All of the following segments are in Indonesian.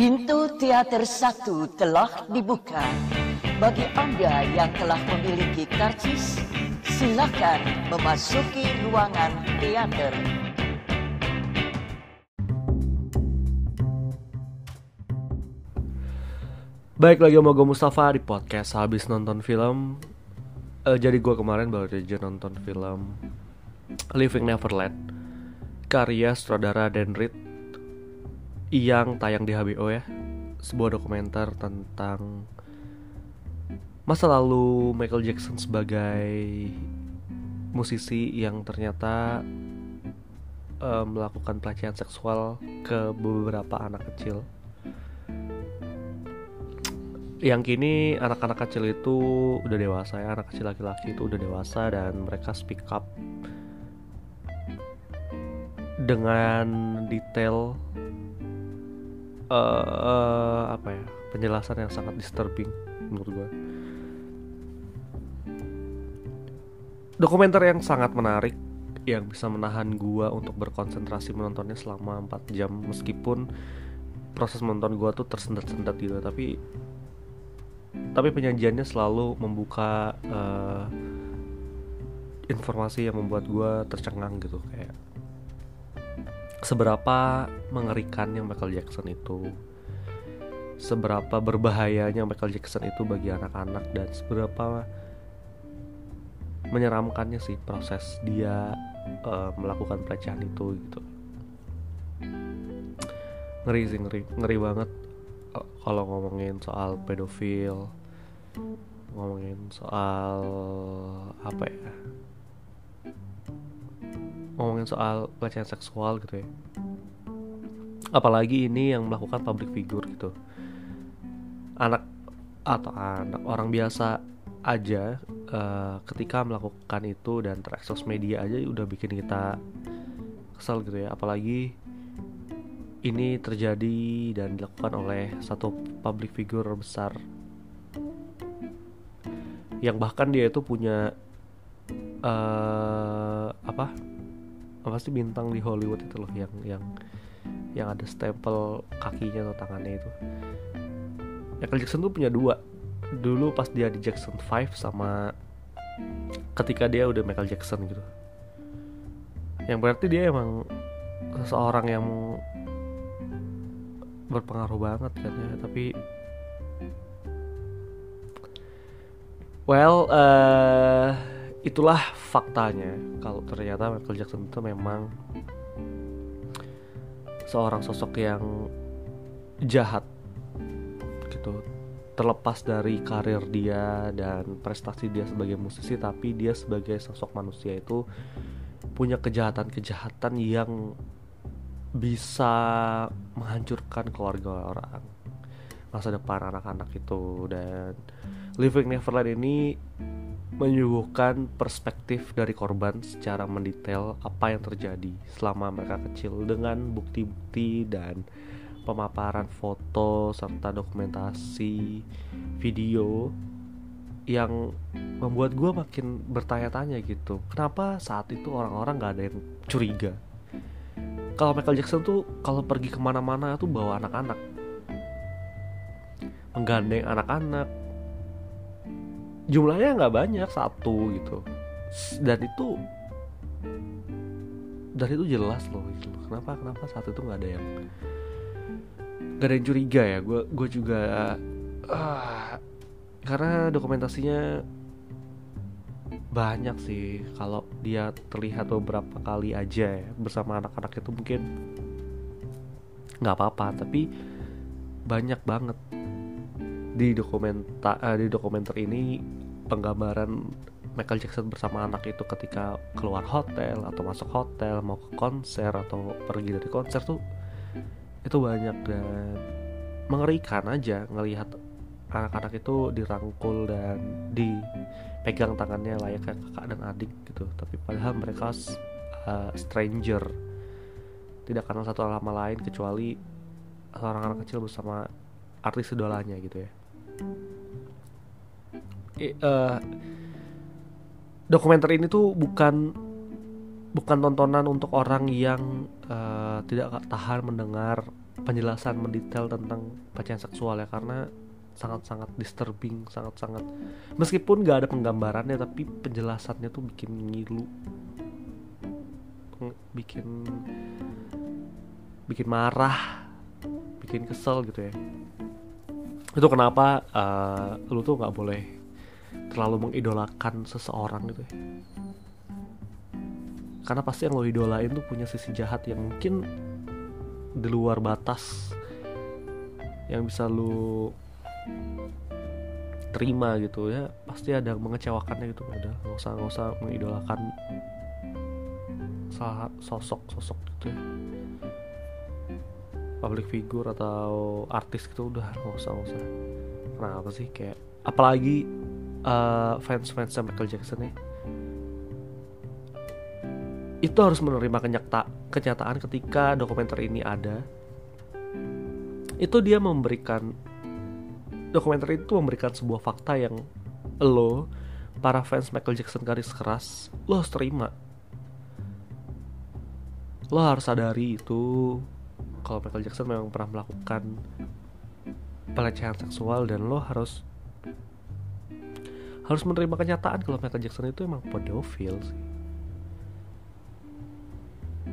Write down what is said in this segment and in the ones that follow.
Pintu teater satu telah dibuka. Bagi Anda yang telah memiliki karcis, silakan memasuki ruangan teater. Baik lagi sama gue Mustafa di podcast habis nonton film Eh, Jadi gue kemarin baru aja nonton film Living Neverland Karya sutradara Dan Reed Yang tayang di HBO ya. Sebuah dokumenter tentang Masa lalu Michael Jackson sebagai musisi yang ternyata eh, melakukan pelecehan seksual ke beberapa anak kecil. Yang kini anak-anak kecil itu udah dewasa ya anak kecil laki-laki itu udah dewasa dan mereka speak up dengan detail eh apa ya? Penjelasan yang sangat disturbing menurut gue dokumenter yang sangat menarik yang bisa menahan gua untuk berkonsentrasi menontonnya selama 4 jam meskipun proses menonton gua tuh tersendat-sendat gitu tapi tapi penyajiannya selalu membuka eh, informasi yang membuat gue tercengang gitu kayak seberapa mengerikannya Michael Jackson itu? Seberapa berbahayanya Michael Jackson itu bagi anak-anak? Dan seberapa menyeramkannya sih proses dia eh, melakukan pelecehan itu gitu? Ngeri sih ngeri. Ngeri banget eh, kalau ngomongin soal pedofil ngomongin soal apa ya ngomongin soal pelecehan seksual gitu ya. Apalagi ini yang melakukan public figure gitu. Anak atau anak orang biasa aja eh, ketika melakukan itu dan terekspos media aja udah bikin kita kesel gitu ya. Apalagi ini terjadi dan dilakukan oleh satu public figure besar. Yang bahkan dia itu punya eh apa apa sih bintang di Hollywood itu loh yang yang yang ada stempel kakinya atau tangannya itu? Michael Jackson tuh punya dua. Dulu pas dia di Jackson 5 sama ketika dia udah Michael Jackson gitu. Yang berarti dia emang seseorang yang berpengaruh banget kan ya tapi well eh itulah faktanya kalau ternyata Michael Jackson itu memang seorang sosok yang jahat gitu. Terlepas dari karir dia dan prestasi dia sebagai musisi tapi dia sebagai sosok manusia itu punya kejahatan-kejahatan yang bisa menghancurkan keluarga orang masa depan anak-anak itu. Dan Living Neverland ini menyuguhkan perspektif dari korban secara mendetail apa yang terjadi selama mereka kecil dengan bukti-bukti dan pemaparan foto serta dokumentasi video yang membuat gue makin bertanya-tanya gitu. Kenapa saat itu orang-orang gak ada yang curiga? Kalau Michael Jackson tuh kalau pergi ke mana-mana tuh bawa anak-anak. Menggandeng anak-anak jumlahnya nggak banyak satu gitu. Dan itu dan itu jelas loh gitu. kenapa kenapa saat itu nggak ada yang nggak ada yang curiga ya? Gue gue juga ah, karena dokumentasinya banyak sih. Kalau dia terlihat beberapa kali aja ya bersama anak-anak itu mungkin nggak apa-apa tapi banyak banget di dokumenta eh, di dokumenter ini penggambaran Michael Jackson bersama anak itu ketika keluar hotel atau masuk hotel mau ke konser atau pergi dari konser tuh itu banyak dan mengerikan aja ngelihat anak-anak itu dirangkul dan dipegang tangannya layaknya kakak dan adik gitu. Tapi padahal mereka uh, stranger. Tidak kenal satu sama lain kecuali seorang anak kecil bersama artis idolanya gitu ya Uh, dokumenter ini tuh bukan bukan tontonan untuk orang yang uh, tidak tahan mendengar penjelasan mendetail tentang pelecehan seksual ya karena sangat-sangat disturbing sangat-sangat meskipun gak ada penggambarannya tapi penjelasannya tuh bikin ngilu. Bikin bikin marah bikin kesel gitu ya itu kenapa uh, lu tuh nggak boleh terlalu mengidolakan seseorang gitu ya? Karena pasti yang lo idolain tuh punya sisi jahat yang mungkin di luar batas yang bisa lu terima gitu ya. Pasti ada mengecewakannya gitu udah nggak usah nggak usah mengidolakan sosok sosok gitu ya public figure atau artis gitu udah nggak usah nggak usah. Kenapa sih kayak apalagi uh, fans fans Michael Jackson ya itu harus menerima kenyata kenyataan ketika dokumenter ini ada. Itu dia memberikan dokumenter itu memberikan sebuah fakta yang lo para fans Michael Jackson garis keras lo harus terima. Lo harus sadari itu kalau Michael Jackson memang pernah melakukan pelecehan seksual dan lo harus harus menerima kenyataan kalau Michael Jackson itu emang pedofil sih.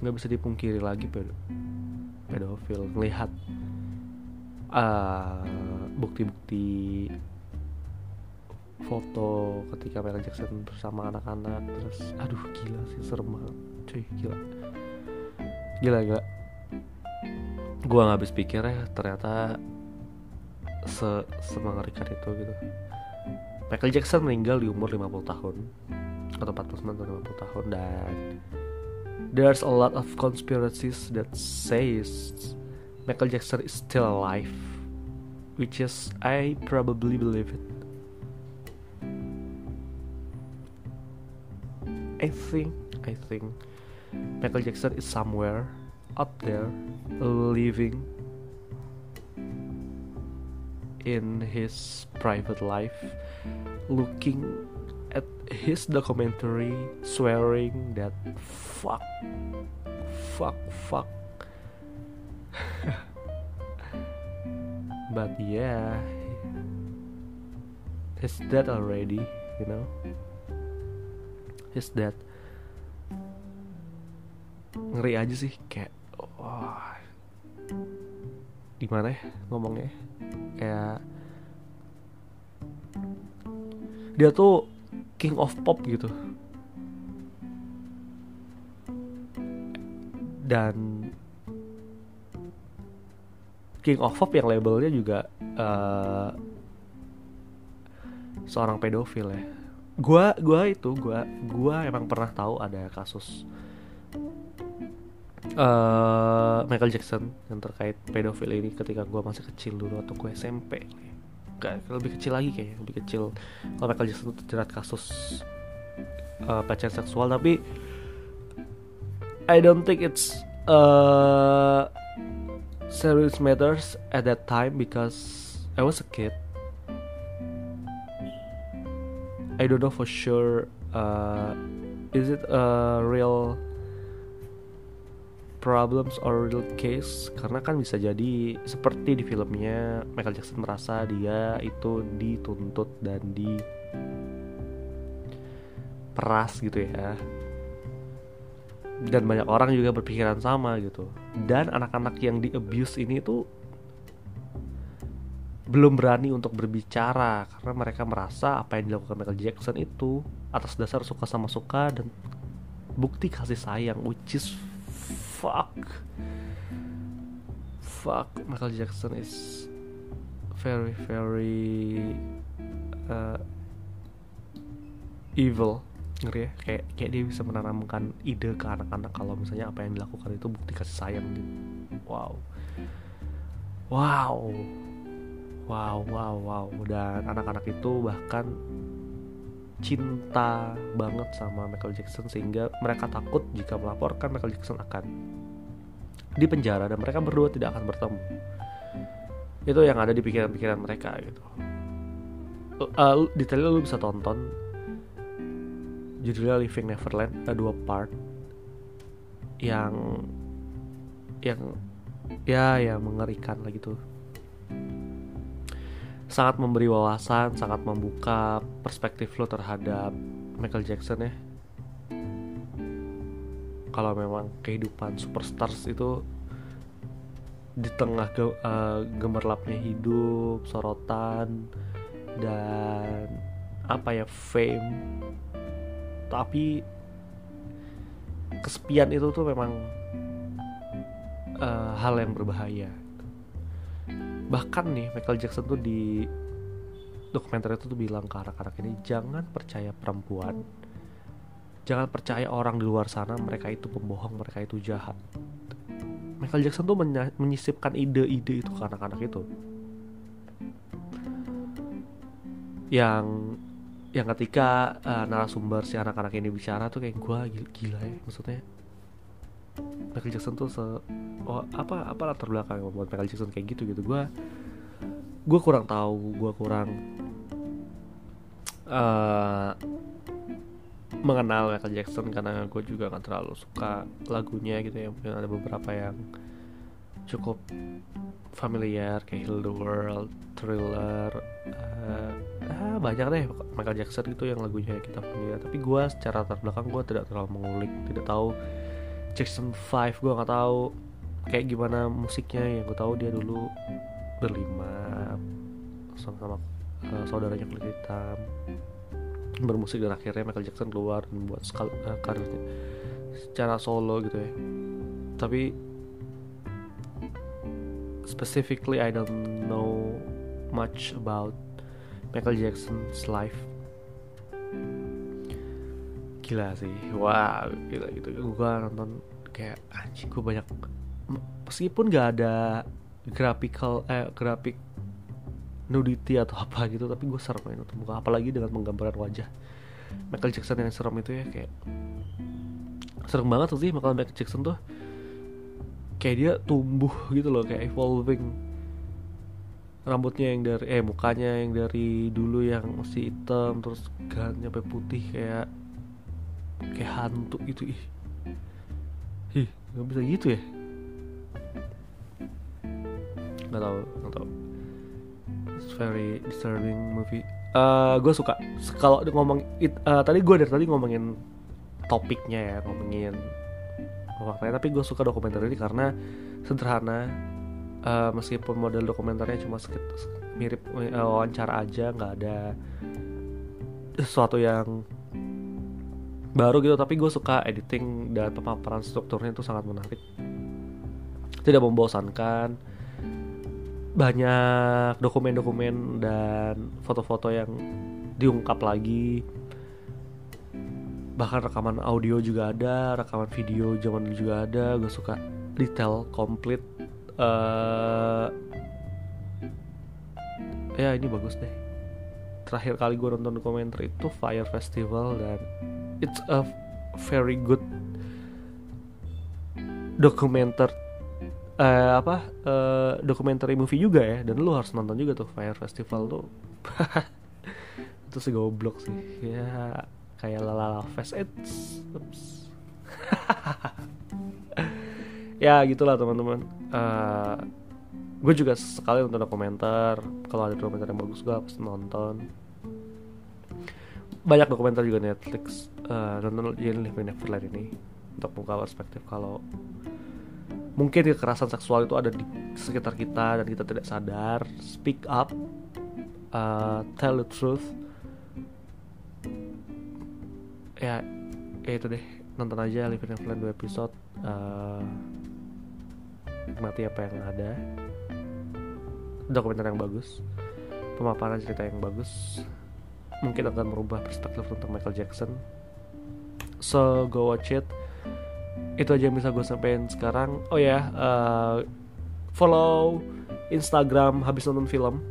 Nggak bisa dipungkiri lagi pedo pedofil melihat uh, bukti-bukti foto ketika Michael Jackson bersama anak-anak terus aduh gila sih serem banget cuy gila. Gila gak gue nggak habis pikir ya ternyata se semengerikan itu gitu Michael Jackson meninggal di umur 50 tahun atau 49 atau 50 tahun dan there's a lot of conspiracies that says Michael Jackson is still alive, which is I probably believe it. I think I think Michael Jackson is somewhere up there living in his private life looking at his documentary swearing that fuck fuck fuck. But yeah he's dead already you know? He's dead ngeri aja sih kayak gimana ya ngomongnya? Kayak dia tuh king of pop gitu. Dan king of pop yang labelnya juga uh, seorang pedofil ya. Gua gua itu gua gua emang pernah tahu ada kasus uh, Michael Jackson yang terkait pedofil ini ketika gua masih kecil dulu atau gue SMP gak lebih kecil lagi kayak lebih kecil. Kalau Michael Jackson itu terjerat kasus uh, pelecehan seksual tapi I don't think it's uh, serious matters at that time because I was a kid. I don't know for sure uh, is it a real problems or real case karena kan bisa jadi seperti di filmnya Michael Jackson merasa dia itu dituntut dan di peras gitu ya. Dan banyak orang juga berpikiran sama gitu. Dan anak-anak yang di abuse ini tuh belum berani untuk berbicara karena mereka merasa apa yang dilakukan Michael Jackson itu atas dasar suka sama suka dan bukti kasih sayang which is fuck. Fuck Michael Jackson is very very uh, evil. Ngeri ya? Kayak kayak dia bisa menanamkan ide ke anak-anak kalau misalnya apa yang dilakukan itu bukti kasih sayang gitu. Wow. Wow. Wow wow wow. Dan anak-anak itu bahkan cinta banget sama Michael Jackson sehingga mereka takut jika melaporkan Michael Jackson akan di penjara dan mereka berdua tidak akan bertemu. Itu yang ada di pikiran-pikiran mereka gitu. Uh, detailnya lu bisa tonton judulnya Living Neverland ada dua part yang yang ya yang mengerikan lah gitu sangat memberi wawasan sangat membuka perspektif lo terhadap Michael Jackson ya. Kalau memang kehidupan superstars itu di tengah ge uh, gemerlapnya hidup sorotan dan apa ya fame. Tapi kesepian itu tuh memang uh, hal yang berbahaya bahkan nih Michael Jackson tuh di dokumenter itu tuh bilang ke anak-anak ini jangan percaya perempuan. Jangan percaya orang di luar sana mereka itu pembohong mereka itu jahat. Michael Jackson tuh menyisipkan ide-ide itu ke anak-anak itu. Yang yang ketika uh, narasumber si anak-anak ini bicara tuh kayak gue gila, gila ya maksudnya Michael Jackson tuh se oh, apa apa latar belakang yang membuat Michael Jackson kayak gitu gitu gue gue kurang tahu gue kurang uh, mengenal Michael Jackson karena gue juga nggak terlalu suka lagunya gitu ya mungkin ada beberapa yang cukup familiar kayak Heal the World, Thriller, uh, ah, banyak deh Michael Jackson itu yang lagunya kita familiar. Tapi gue secara terbelakang gue tidak terlalu mengulik, tidak tahu Jackson 5 gue nggak tahu kayak gimana musiknya. Yang gue tahu dia dulu berlima sama-sama uh, saudaranya kulit hitam. Bermusik dan akhirnya Michael Jackson keluar dan buat skal, uh, karirnya secara solo gitu ya. Tapi specifically I don't know much about Michael Jackson's life gila sih. Wah gila gitu. Gue nonton kayak anjing gue banyak meskipun gak ada graphical eh grafik nudity atau apa gitu tapi gue serem main nonton muka. Apalagi dengan menggambarkan wajah Michael Jackson yang serem itu ya kayak serem banget sih Michael Jackson tuh. Kayak dia tumbuh gitu loh kayak evolving. Rambutnya yang dari eh mukanya yang dari dulu yang masih hitam terus ganti sampai putih kayak kayak hantu gitu ih. Ih nggak bisa gitu ya? Nggak tahu nggak tahu. It's very disturbing movie. Uh, gue suka. Kalau ngomong it, uh, tadi gue dari tadi ngomongin topiknya ya ngomongin faktanya tapi gue suka dokumenter ini karena sederhana. Uh, meskipun model dokumenternya cuma sekit, mirip uh, wawancara aja nggak ada sesuatu yang baru gitu tapi gue suka editing dan pemaparan strukturnya itu sangat menarik. Tidak membosankan. Banyak dokumen-dokumen dan foto-foto yang diungkap lagi. Bahkan rekaman audio juga ada rekaman video zaman dulu juga ada. Gue suka detail komplit. Uh, ya ini bagus deh. Terakhir kali gue nonton dokumenter itu Fire Festival dan it's a very good dokumenter uh, apa uh, dokumenter movie juga ya dan lu harus nonton juga tuh Fire Festival tuh. Itu sih goblok sih. Ya kayak lalala fest. It's ya gitulah teman-teman. Uh, eh, gue juga sekali nonton dokumenter. Kalau ada dokumenter yang bagus gue pasti nonton. Banyak dokumenter juga Netflix uh, nonton Yen Live in Neverland ini untuk buka perspektif kalau mungkin kekerasan seksual itu ada di sekitar kita dan kita tidak sadar. Speak up uh, tell the truth. Ya ya itu deh. Nonton aja Live in Neverland 2 episode uh, nikmati apa yang ada. Dokumenter yang bagus pemaparan cerita yang bagus. Mungkin akan merubah perspektif tentang Michael Jackson so go watch it. Itu aja yang bisa gue sampaikan sekarang. Oh ya yeah, uh, follow Instagram habis nonton film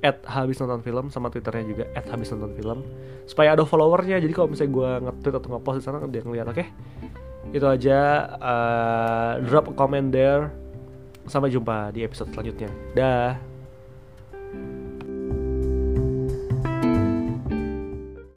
at habis nonton film sama twitternya juga at habis nonton film supaya ada followernya. Jadi kalau misalnya gue nge-tweet atau nge-post di sana dia ngeliat oke? Okay? itu aja uh, drop a comment there. Sampai jumpa di episode selanjutnya. Dah